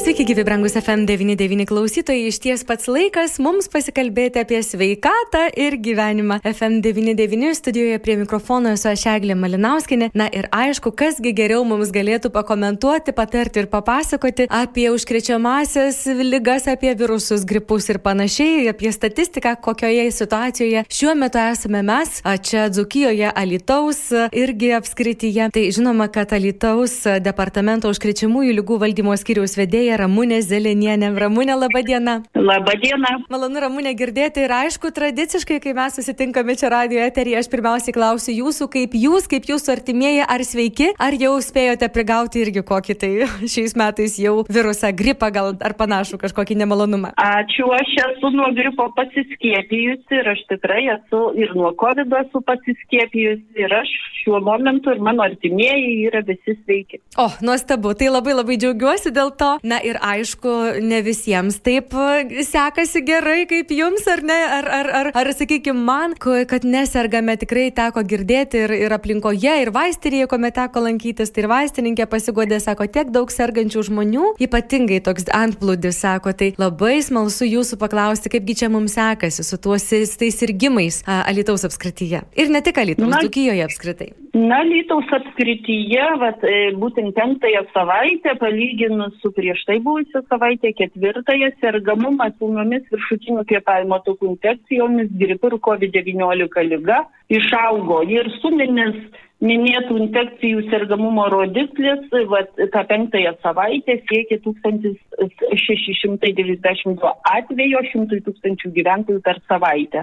Sveiki, gyvi brangus FM99 klausytojai, iš ties pats laikas mums pasikalbėti apie sveikatą ir gyvenimą. FM99 studijoje prie mikrofono esu aš Eglė Malinauskinė. Na ir aišku, kasgi geriau mums galėtų pakomentuoti, patarti ir papasakoti apie užkrečiamasias lygas, apie virusus, gripus ir panašiai, apie statistiką, kokioje situacijoje šiuo metu esame mes, čia Dzukijoje, Alitaus irgi apskrityje. Tai žinoma, kad Alitaus departamento užkrečiamųjų lygų valdymo skyriaus vedėja vedėja Ramūnė Zelenienė. Ramūnė, laba diena. Labą dieną. Malonu Ramūnė girdėti ir aišku, tradiciškai, kai mes susitinkame čia radio eterį, aš pirmiausiai klausiu jūsų, kaip jūs, kaip jūsų artimieji, ar sveiki, ar jau spėjote prigauti irgi kokį tai šiais metais jau virusą, gripą gal ar panašų kažkokį nemalonumą. Ačiū, aš esu nuo gripo pasiskiepijusi ir aš tikrai esu ir nuo COVID esu pasiskiepijusi ir aš šiuo momentu ir mano artimieji yra visi sveiki. O, nuostabu, tai labai labai džiaugiuosi dėl to. Na ir aišku, ne visiems taip sekasi gerai kaip jums, ar ne? Ar, ar, ar, ar sakykime, man, kad nesergame, tikrai teko girdėti ir, ir aplinkoje, ir vaistinėje, kuomet teko lankytis, tai ir vaistininkė pasigodė, sako, tiek daug sergančių žmonių, ypatingai toks antplūdis, sako, tai labai smalsu jūsų paklausti, kaipgi čia mums sekasi su tuos tais sirgymais Alitaus apskrityje. Ir ne tik Alitaus, Dukijoje apskritai. Na, Lietuvos apskrityje, vat, e, būtent penktąją savaitę, palyginus su prieš tai buvusią savaitę, ketvirtąją, sergamumas ūmiomis viršutinių kvėpavimo takų infekcijomis, gripu ir COVID-19 lyga išaugo. Ir suminis minėtų infekcijų sergamumo rodiklis, vat, tą penktąją savaitę siekia 1692 atvejo 100 tūkstančių gyventojų per savaitę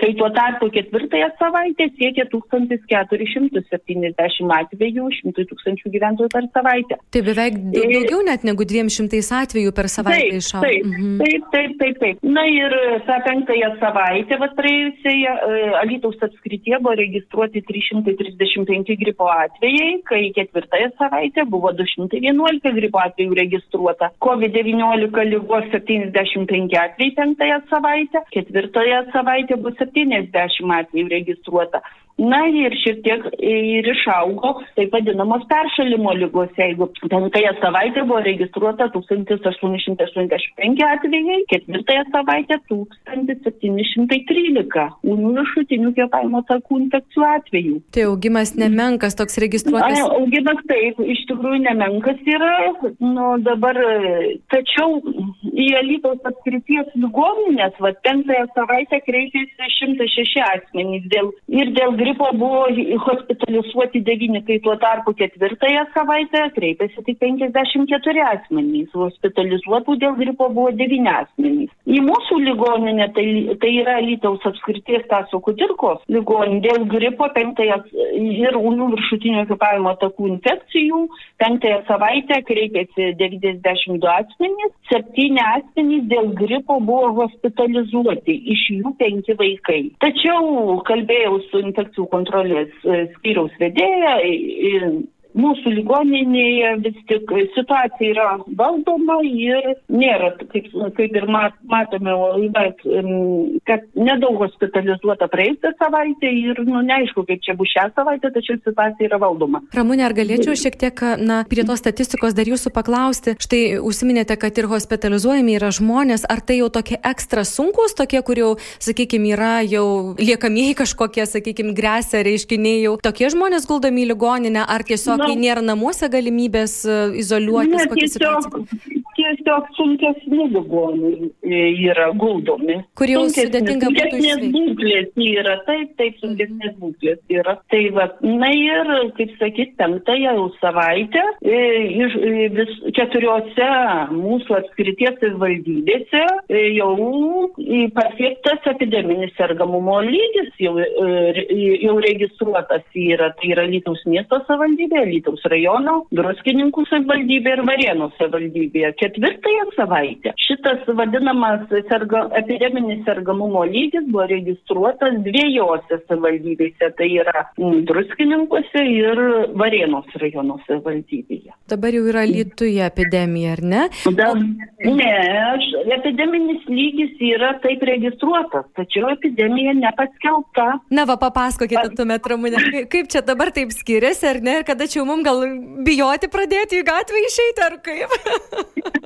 kai tuo tarpu ketvirtąją savaitę siekia 1470 atvejų 100 tūkstančių gyventojų per savaitę. Tai beveik daugiau net negu 200 atvejų per savaitę išaugo. Taip, mhm. taip, taip, taip, taip. Na ir tą penktąją savaitę, va praėjusioje, Alytaus apskritie buvo registruoti 335 gripo atvejai, kai ketvirtąją savaitę buvo 211 gripo atvejų registruota. COVID-19 lygos 75 atvejai penktąją savaitę, ketvirtąją savaitę bus 70 atvejų registruota. Na ir šiek tiek ir išaugo taip vadinamos peršalimo lygos, jeigu penktąją savaitę buvo registruota 1885 atvejai, ketvirtąją savaitę 1713 ūmių viršutinių kvėpavimo takų infekcijų atvejų. Tai augimas nemenkas toks registruotas. Na, augimas taip, iš tikrųjų nemenkas yra, nu dabar, tačiau į Alytaus apskrities ligoninės, va penktąją savaitę kreipėsi 106 asmenys dėl, ir dėl gripo buvo hospitalizuoti 9, kai tuo tarpu ketvirtąją savaitę kreipėsi tik 54 asmenys, hospitalizuotų dėl gripo buvo 9 asmenys. Į mūsų ligoninę, tai, tai yra Lytaus apskrities Taso Kudirkos ligoninė, dėl gripo penktąją ir ūmių viršutinio kvėpavimo takų infekcijų, penktąją savaitę kreipėsi 92 asmenys, 7 asmenys dėl gripo buvo hospitalizuoti, iš jų 5 vaikai. Tačiau kalbėjau su infekcijų kontrolės e, skyriaus vedėja mūsų ligoninėje vis tik situacija yra valdoma ir nėra, kaip, kaip ir matome, kad nedaug hospitalizuota praeitą savaitę ir nu, neaišku, kaip čia bus šią savaitę, tačiau situacija yra valdoma. Ramūnė, ar galėčiau šiek tiek, na, prie tos statistikos dar jūsų paklausti? Štai užsiminėte, kad ir hospitalizuojami yra žmonės, ar tai jau tokie ekstra sunkus, tokie, kur jau, sakykime, yra jau liekamieji kažkokie, sakykime, grėsia reiškiniai jau tokie žmonės guldomi į ligoninę, ar tiesiog kai nėra namuose galimybės izoliuotis? Ne, tiesiog, tiesiog sunkesni ligoniai e, yra guldomi. Kur jau sudėtinga būtų išveikti. būklės yra, taip, taip, sunkesnės mhm. būklės yra. Tai va, na ir, kaip sakyt, penktąją jau savaitę e, iš vis keturiose mūsų apskrities valdybėse jau pasiektas epideminis sergamumo lygis, jau, jau registruotas yra, tai yra Lytaus miesto savivaldybė, Lytaus rajono, Druskininkų savivaldybė ir Varėnos savivaldybė. Ketvirtąją savaitę šitas vadinamas serga, epideminis sergamumo lygis buvo registruotas dviejose savivaldybėse, tai yra druskininkuose ir Varėnos rajono savivaldybėje. Dabar jau yra Lietuvoje epidemija, ar ne? Da, ne, epideminis lygis yra taip registruotas, tačiau epidemija nepaskelbta. Na, va, papasakokite tuomet, Ramūnė, kaip čia dabar taip skiriasi, ar ne, ir kada čia mums gal bijoti pradėti į gatvę išeiti, ar kaip?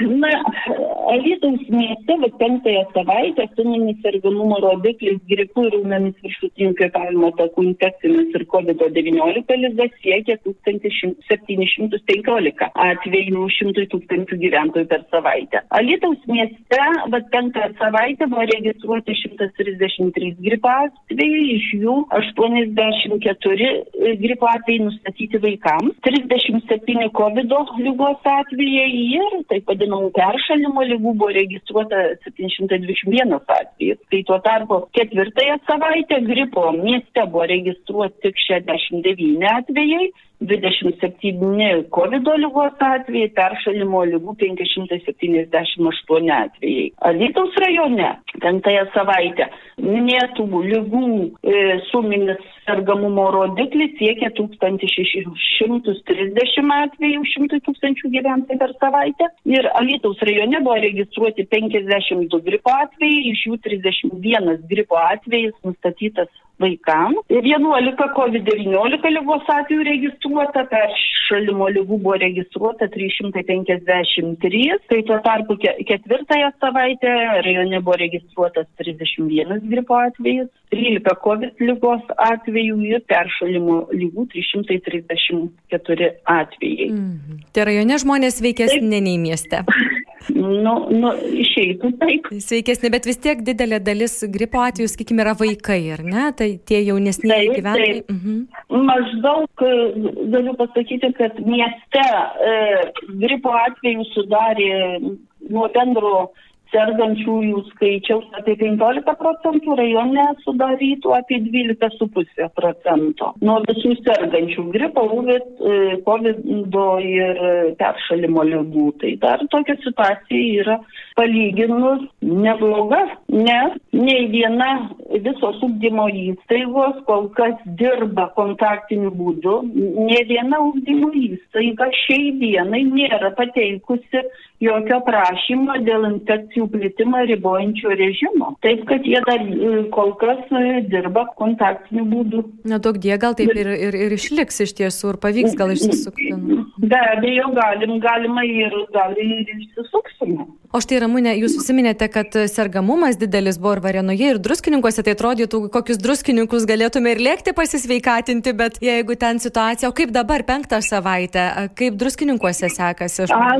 Na, Alytaus mieste, bet penktąją savaitę suminis sergamumo rodiklis gripų ir ūmėmis viršutinių kvėpavimo takų infekcijomis ir COVID-19 lyga siekia 1715 atvejų 100 tūkstančių gyventojų per savaitę. Alytaus mieste, bet penktąją savaitę buvo registruoti 133 gripo atvejai, iš jų 84 gripo atvejai nustatyti vaikams, 37 COVID lygos atvejai ir taip vadinami vadinamų peršalimo lygų buvo registruota 721 atvejis. Tai tuo tarpu ketvirtąją savaitę gripo mieste buvo registruoti tik 69 atvejai. 27 COVID lygos atvejai, peršalimo lygų 578 atvejai. Alytaus rajone penktąją savaitę minėtų lygų e, suminis sergamumo rodiklis siekia 1630 atvejų 100 tūkstančių gyventojų per savaitę. Ir Alytaus rajone buvo registruoti 52 gripo atvejai, iš jų 31 gripo atvejais nustatytas vaikams. 11 COVID-19 lygos atvejų registruota, peršalimo lygų buvo registruota 353, tai tuo tarpu ketvirtąją savaitę rajone buvo registruotas 31 gripo atvejis, 13 COVID lygos atvejų ir peršalimo lygų 334 atvejai. Mm. Tai rajone žmonės veikesnė nei mieste. Nu, nu, išeitų taip. Sveikesnė, bet vis tiek didelė dalis gripo atvejų, sakykime, yra vaikai, ar ne? Tai tie jaunesniai gyventojai. Mhm. Maždaug e, galiu pasakyti, kad mieste e, gripo atvejų sudarė nuo bendro sergančiųjų skaičiaus apie 15 procentų, rajone sudarytų apie 12,5 procento. Nuo visų sergančių gripo, COVID ir peršalimo lygų. Tai dar tokia situacija yra palyginus nebloga, nes nei viena visos ugdymo įstaigos kol kas dirba kontaktiniu būdu, ne viena ugdymo įstaiga šiai dienai nėra pateikusi jokio prašymo dėl infekcijų plitimą ribojančio režimo. Taip, kad jie dar e, kol kas e, dirba kontaktiniu būdu. Na, daug die gal taip ir, ir, ir išliks iš tiesų ir pavyks gal išsisukti. Be abejo, galim, galima ir, gal ir išsisuksime. O štai Ramūnė, jūs užsiminėte, kad sergamumas didelis buvo ir Varenoje, ir druskininkuose, tai atrodytų, kokius druskininkus galėtume ir lėkti pasisveikatinti, bet jeigu ten situacija, o kaip dabar penktą savaitę, kaip druskininkuose sekasi? A,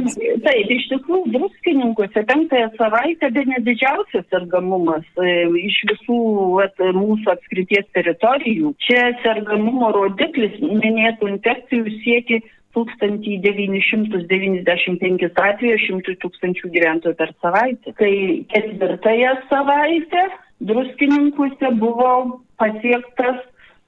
taip, iš tikrųjų, druskininkuose penktąją savaitę be nedidžiausias sergamumas e, iš visų at, mūsų apskrities teritorijų. Čia sergamumo rodiklis minėtų infekcijų siekia 1995 atvejų 100 tūkstančių gyventojų per savaitę. Tai ketvirtąją savaitę druskininkuose buvo pasiektas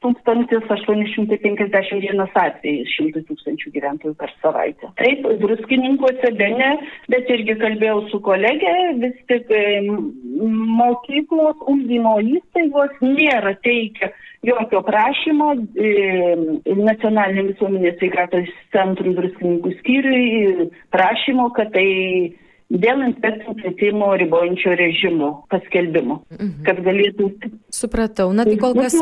1851 atvejais 100 tūkstančių gyventojų per savaitę. Taip, druskininkuose bene, bet irgi kalbėjau su kolegė, vis tik mokyklos, ugdymo įstaigos nėra teikia jokio prašymo e, nacionaliniam visuomenės sveikatos centrui druskininkų skyriui prašymo, kad tai dėl infekcijų plitimo ribojančio režimo paskelbimo, mhm. kad galėtų. Supratau, na tai kol kas,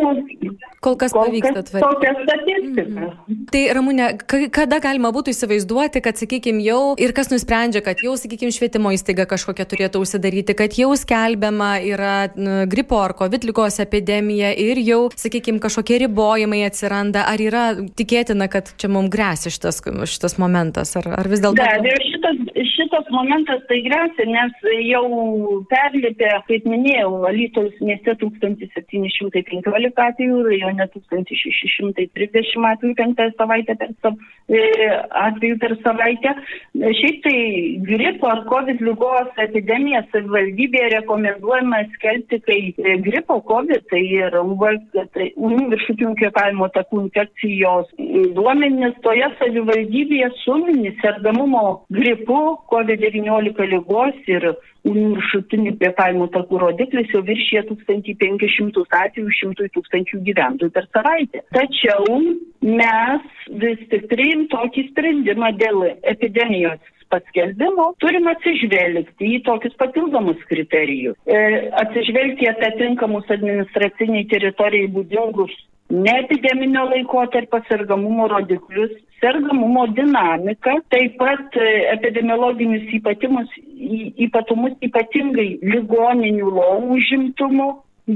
kol kas kol pavyksta tvarkyti. Tokia statistika. Mhm. Tai Ramūne, kada galima būtų įsivaizduoti, kad, sakykime, jau ir kas nusprendžia, kad jau, sakykime, švietimo įstaiga kažkokia turėtų užsidaryti, kad jau skelbiama yra gripo ar COVID lygos epidemija ir jau, sakykime, kažkokie ribojimai atsiranda, ar yra tikėtina, kad čia mums grėsia šitas, šitas momentas, ar, ar vis dėlto... Be abejo, šitas, šitas momentas kažkas tai grėsia, nes jau perlipė, kaip minėjau, Alytaus mieste 1715 atvejų, rajone 1630 atvejų penktąją savaitę per, e, atvejų per savaitę. Šiaip tai gripo ar COVID lygos epidemiją savivaldybėje rekomenduojama skelbti, kai gripo COVID tai yra tai, viršutinių kvėpavimo takų infekcijos duomenys toje savivaldybėje sumini sergamumo gripu COVID-19 lygos ir viršutinių kvėpavimo takų rodiklis jau viršė 1500 atvejų 100 tūkstančių gyventojų per savaitę. Tačiau mes vis tik priim tokį sprendimą dėl epidemijos paskelbimo turim atsižvelgti į tokius papildomus kriterijus. E, atsižvelgti į atitinkamus administraciniai teritorijai būdingus neepideminio laikotarpio sergamumo rodiklius, sergamumo dinamiką, taip pat e, epidemiologinius ypatimus, ypatumus ypatingai ligoninių lovų užimtumo,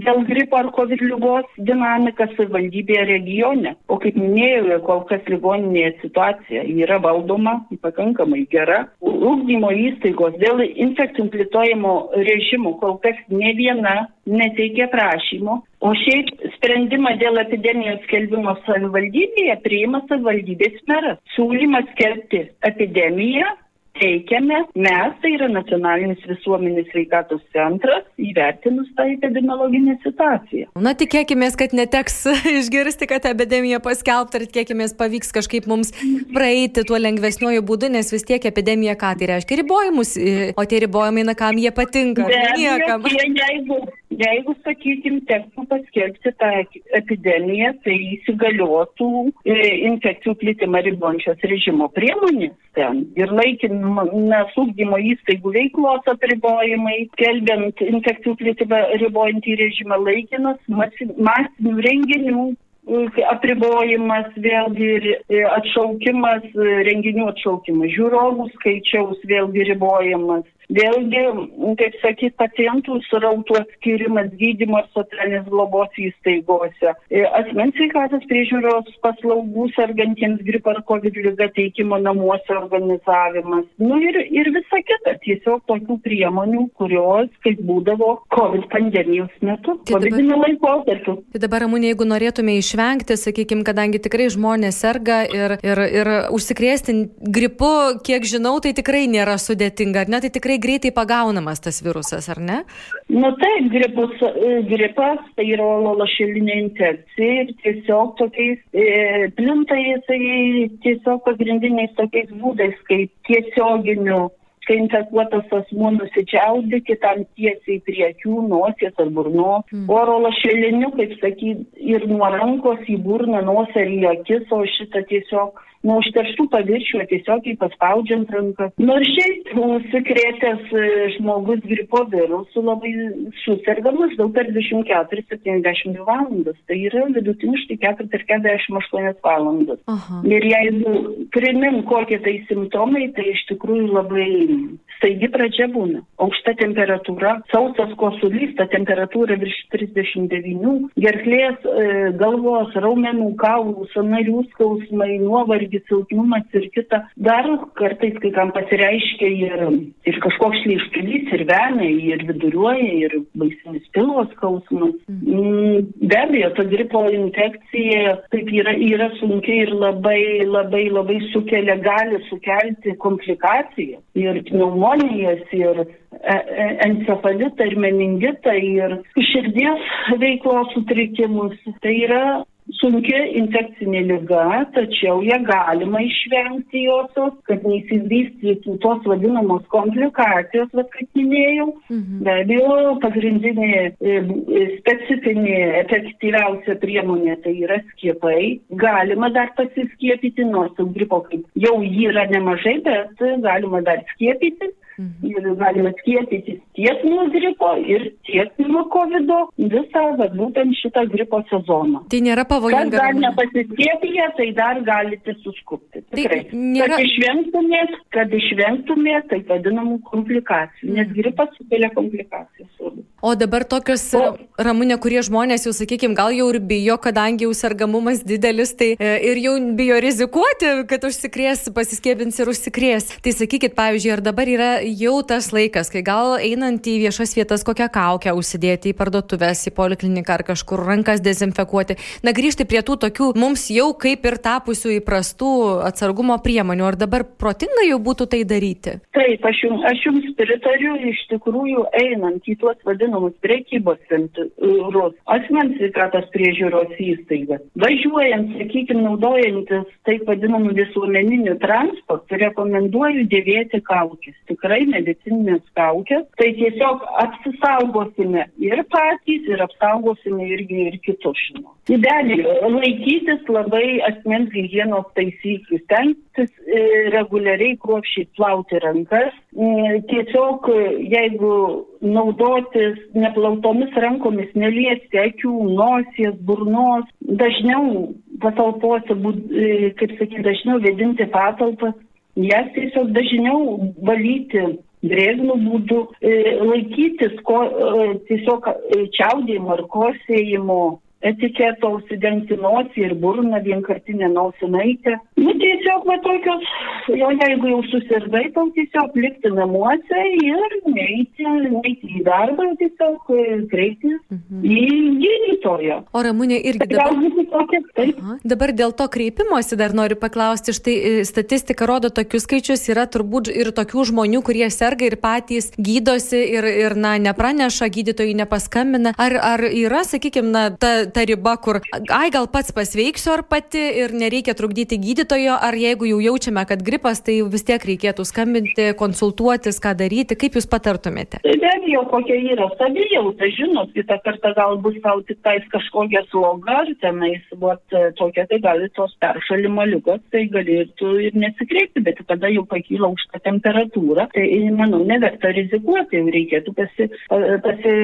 dėl gripo ar COVID lygos dinamika savivaldybėje regione. O kaip minėjau, kol kas ligoninėje situacija yra valdoma pakankamai gera. Ugdymo įstaigos dėl infekcijų plėtojimo režimų kol kas ne viena neteikė prašymo. O šiaip sprendimą dėl epidemijos skelbimo savivaldybėje priima savivaldybės meras. Siūlymas skelbti epidemiją teikiame mes, tai yra nacionalinis visuomenės sveikatos centras, įvertinus tą epidemiologinę situaciją. Na, tikėkime, kad neteks išgirsti, kad epidemija paskelbta ir tikėkime, pavyks kažkaip mums praeiti tuo lengvesniuoju būdu, nes vis tiek epidemija ką tai reiškia ribojimus, o tie ribojimai, na, kam jie patinka. Niekam. Jeigu, jeigu, sakykime, tektų paskelbti tą epidemiją, tai įsigaliotų e, infekcijų plitimą ribojančios režimo priemonės ten ir laikin nes ugdymo įstaigų veiklos apribojimai, kelbiant infekcijų plitimą ribojantį režimą laikinas, masinių renginių apribojimas, vėlgi atšaukimas, renginių atšaukimas, žiūrovų skaičiaus vėlgi ribojimas, Vėlgi, kaip sakyt, pacientų srautų atskirimas gydymo ir socialinės globos įstaigose, e, asmens sveikatos priežiūros paslaugų sergantiems gripo ar COVID lyga teikimo namuose organizavimas. Nu ir, ir visa kita, tiesiog tokių priemonių, kurios, kaip būdavo COVID pandemijos metu, tai COVID laikotarpiu. Tai dabar, Ramūnė, jeigu norėtume išvengti, sakykime, kadangi tikrai žmonės serga ir, ir, ir užsikrėsti gripu, kiek žinau, tai tikrai nėra sudėtinga, ar ne? Tai tikrai tikrai greitai pagaunamas tas virusas, ar ne? Nu taip, gripus, e, gripas tai yra lašelinė infekcija ir tiesiog tokiais e, plinta jisai tiesiog pagrindiniais tokiais būdais, kaip tiesioginiu kai infekuotas asmuo nusičiaudi kitam tiesiai prie akių, nosies ar burnos. Mm. Oro lašeliniu, kaip sakyti, ir nuo rankos į burną, nosį ar į akis, o šitą tiesiog nuo užterštų paviršių tiesiogiai paspaudžiant ranką. Nors šiaip užsikrėtęs e, žmogus gripo virusu labai susirga maždaug per 24-72 valandas. Tai yra vidutiniškai 4-48 valandas. Aha. Ir jeigu primin kokie tai simptomai, tai iš tikrųjų labai staigi pradžia būna. Aukšta temperatūra, sausas kosulys, ta temperatūra virš 39, gerklės, e, galvos, raumenų, kaulų, sanarių skausmai, nuovargis irgi silpnumas ir kita. Dar kartais kai kam pasireiškia ir, ir kažkoks šleištulys, ir venai, ir viduriuoja, ir baisinis pilos skausmas. Mhm. Mm. Be abejo, ta gripo infekcija taip yra, yra sunkiai ir labai, labai, labai sukelia, gali sukelti komplikacijas ir pneumonijas, ir e, e, encefalitą, ir meningitą, ir širdies veiklos sutrikimus. Tai yra sunkia infekcinė lyga, tačiau ją galima išvengti josios, kad neįsivystytų tos vadinamos komplikacijos, vad kaip minėjau. Mhm. Be abejo, pagrindinė e, specifinė efektyviausia priemonė tai yra skiepai. Galima dar pasiskiepyti, nors gripo kaip jau jį yra nemažai, bet galima dar skiepyti. Mhm. Ir galima skiepyti tiek nuo gripo ir tiek nuo COVID visą, va, būtent šitą gripo sezoną. Tai nėra pavojinga? Kas dar nepasiskiepiję, tai dar galite suskupti. Tikrai. Tai nėra... Kad išvengtumėt, kad išvengtumėt taip vadinamų komplikacijų, nes mm. gripas sukelia komplikacijas. O dabar tokios, o, ramūnė, kurie žmonės jau, sakykime, gal jau ir bijo, kadangi jau sergamumas didelis, tai e, ir jau bijo rizikuoti, kad užsikrės, pasiskėpins ir užsikrės. Tai sakykit, pavyzdžiui, ar dabar yra jau tas laikas, kai gal einant į viešas vietas kokią kaukę užsidėti į parduotuvės, į polikliniką ar kažkur rankas dezinfekuoti. Na, grįžti prie tų tokių mums jau kaip ir tapusių įprastų atsargumo priemonių. Ar dabar protinga jau būtų tai daryti? Taip, aš jums, aš jums pritariu, iš tikrųjų einant į tuos vadinamus prekybos centrus, asmens sveikatos priežiūros įstaigas. Važiuojant, sakykime, naudojantis taip vadinamu visuomeniniu transportu, rekomenduoju dėvėti kaukės. Tikrai medicininės kaukės. Tai tiesiog apsisaugosime ir patys, ir apsaugosime irgi ir kitus žmonės. Be abejo, laikytis labai asmens hygienos taisyklių, stengtis e, reguliariai kruopšiai plauti rankas. E, tiesiog, jeigu naudotis neplautomis rankomis, neliesti akių, nosies, burnos, dažniau patalpose, e, kaip sakyti, dažniau vedinti patalpas, jas tiesiog dažniau valyti drėgnų būdų, e, laikytis ko, e, tiesiog čiaudėjimo ir kosėjimo etiketo užsidengti nosį ir burną vienkartinę nosinaitę. Nu, tiesiog va tokios, jo jeigu jau susirgai, tau tiesiog likti namuose ir neiti, neiti į darbą, tiesiog e, kreiptis mhm. į gydytoją. O Ramūnė irgi dabar... Tokia. Aha. Dabar dėl to kreipimosi dar noriu paklausti, štai e, statistika rodo tokius skaičius, yra turbūt ir tokių žmonių, kurie serga ir patys gydosi ir, ir na, nepraneša, gydytojai nepaskambina. Ar, ar yra, sakykime, na, ta, ta riba, kur, ai, gal pats pasveiksiu ar pati ir nereikia trukdyti gydytojo, ar jeigu jau jaučiame, kad gripas, tai vis tiek reikėtų skambinti, konsultuotis, ką daryti, kaip jūs patartumėte? Tai be abejo, kokia yra savijauta, žinot, kitą kartą gal bus tau tik tais kažkokia sloga, ar tenais, vat, tokia, tai gali tos peršalimo lygos, tai galėtų ir nesikreipti, bet tada jau pakyla aukšta temperatūra, tai manau, neverta rizikuoti, reikėtų pasi, pasi,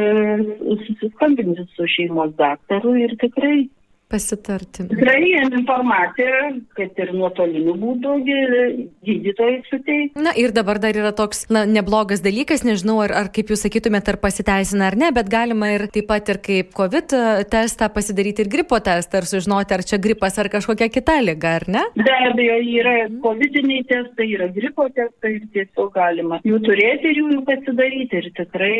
susiskambinti su šeimos daktaru ir tikrai pasitarti. Tikrai informacija, kad ir nuotoliniu būdu gydytojai suteikia. Na ir dabar dar yra toks na, neblogas dalykas, nežinau, ar, ar kaip jūs sakytumėte, ar pasiteisina ar ne, bet galima ir taip pat ir kaip COVID testą pasidaryti ir gripo testą, ar sužinoti, ar čia gripas ar kažkokia kita lyga, ar ne? Be abejo, yra COVID-iniai testai, yra gripo testai ir tiesiog galima jų turėti ir jų pasidaryti ir tikrai,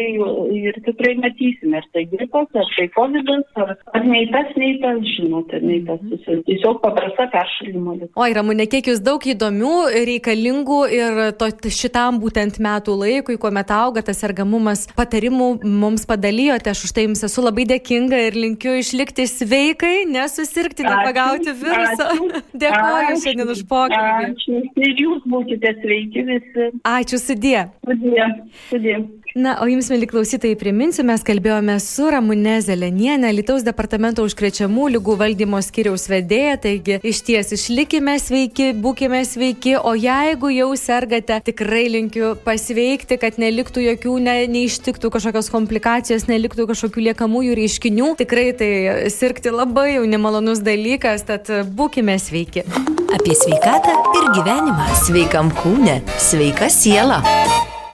ir tikrai matysime, ar tai gripas, ar tai COVID, ar, ar nei tas, nei tas žinote, nei tas mhm. susirg... tiesiog paprasta peršalimo liga. Oi, Ramūne, kiek jūs daug įdomių, reikalingų ir to, šitam būtent metų laikui, kuomet auga tas sergamumas, patarimų mums padalijote. Aš už tai jums esu labai dėkinga ir linkiu išlikti sveikai, nesusirgti, nepagauti viruso. Dėkuoju šiandien už pokalbį. Ačiū. Ir jūs būkite sveiki visi. Ačiū, sudė. Sudė. Sudė. Na, o jums, mėly klausytojai, priminsiu, mes kalbėjome su Ramune Zelenienė, Lietuvos departamento užkrečiamų lygų valdymo skiriaus vedėja, taigi iš ties išlikime sveiki, būkime sveiki, o jeigu jau sergate, tikrai linkiu pasveikti, kad neliktų jokių, ne, neištiktų kažkokios komplikacijos, neliktų kažkokių liekamųjų reiškinių. Tikrai tai sirgti labai jau nemalonus dalykas, tad būkime sveiki. Apie sveikatą ir gyvenimą. Sveikam kūne, sveika siela.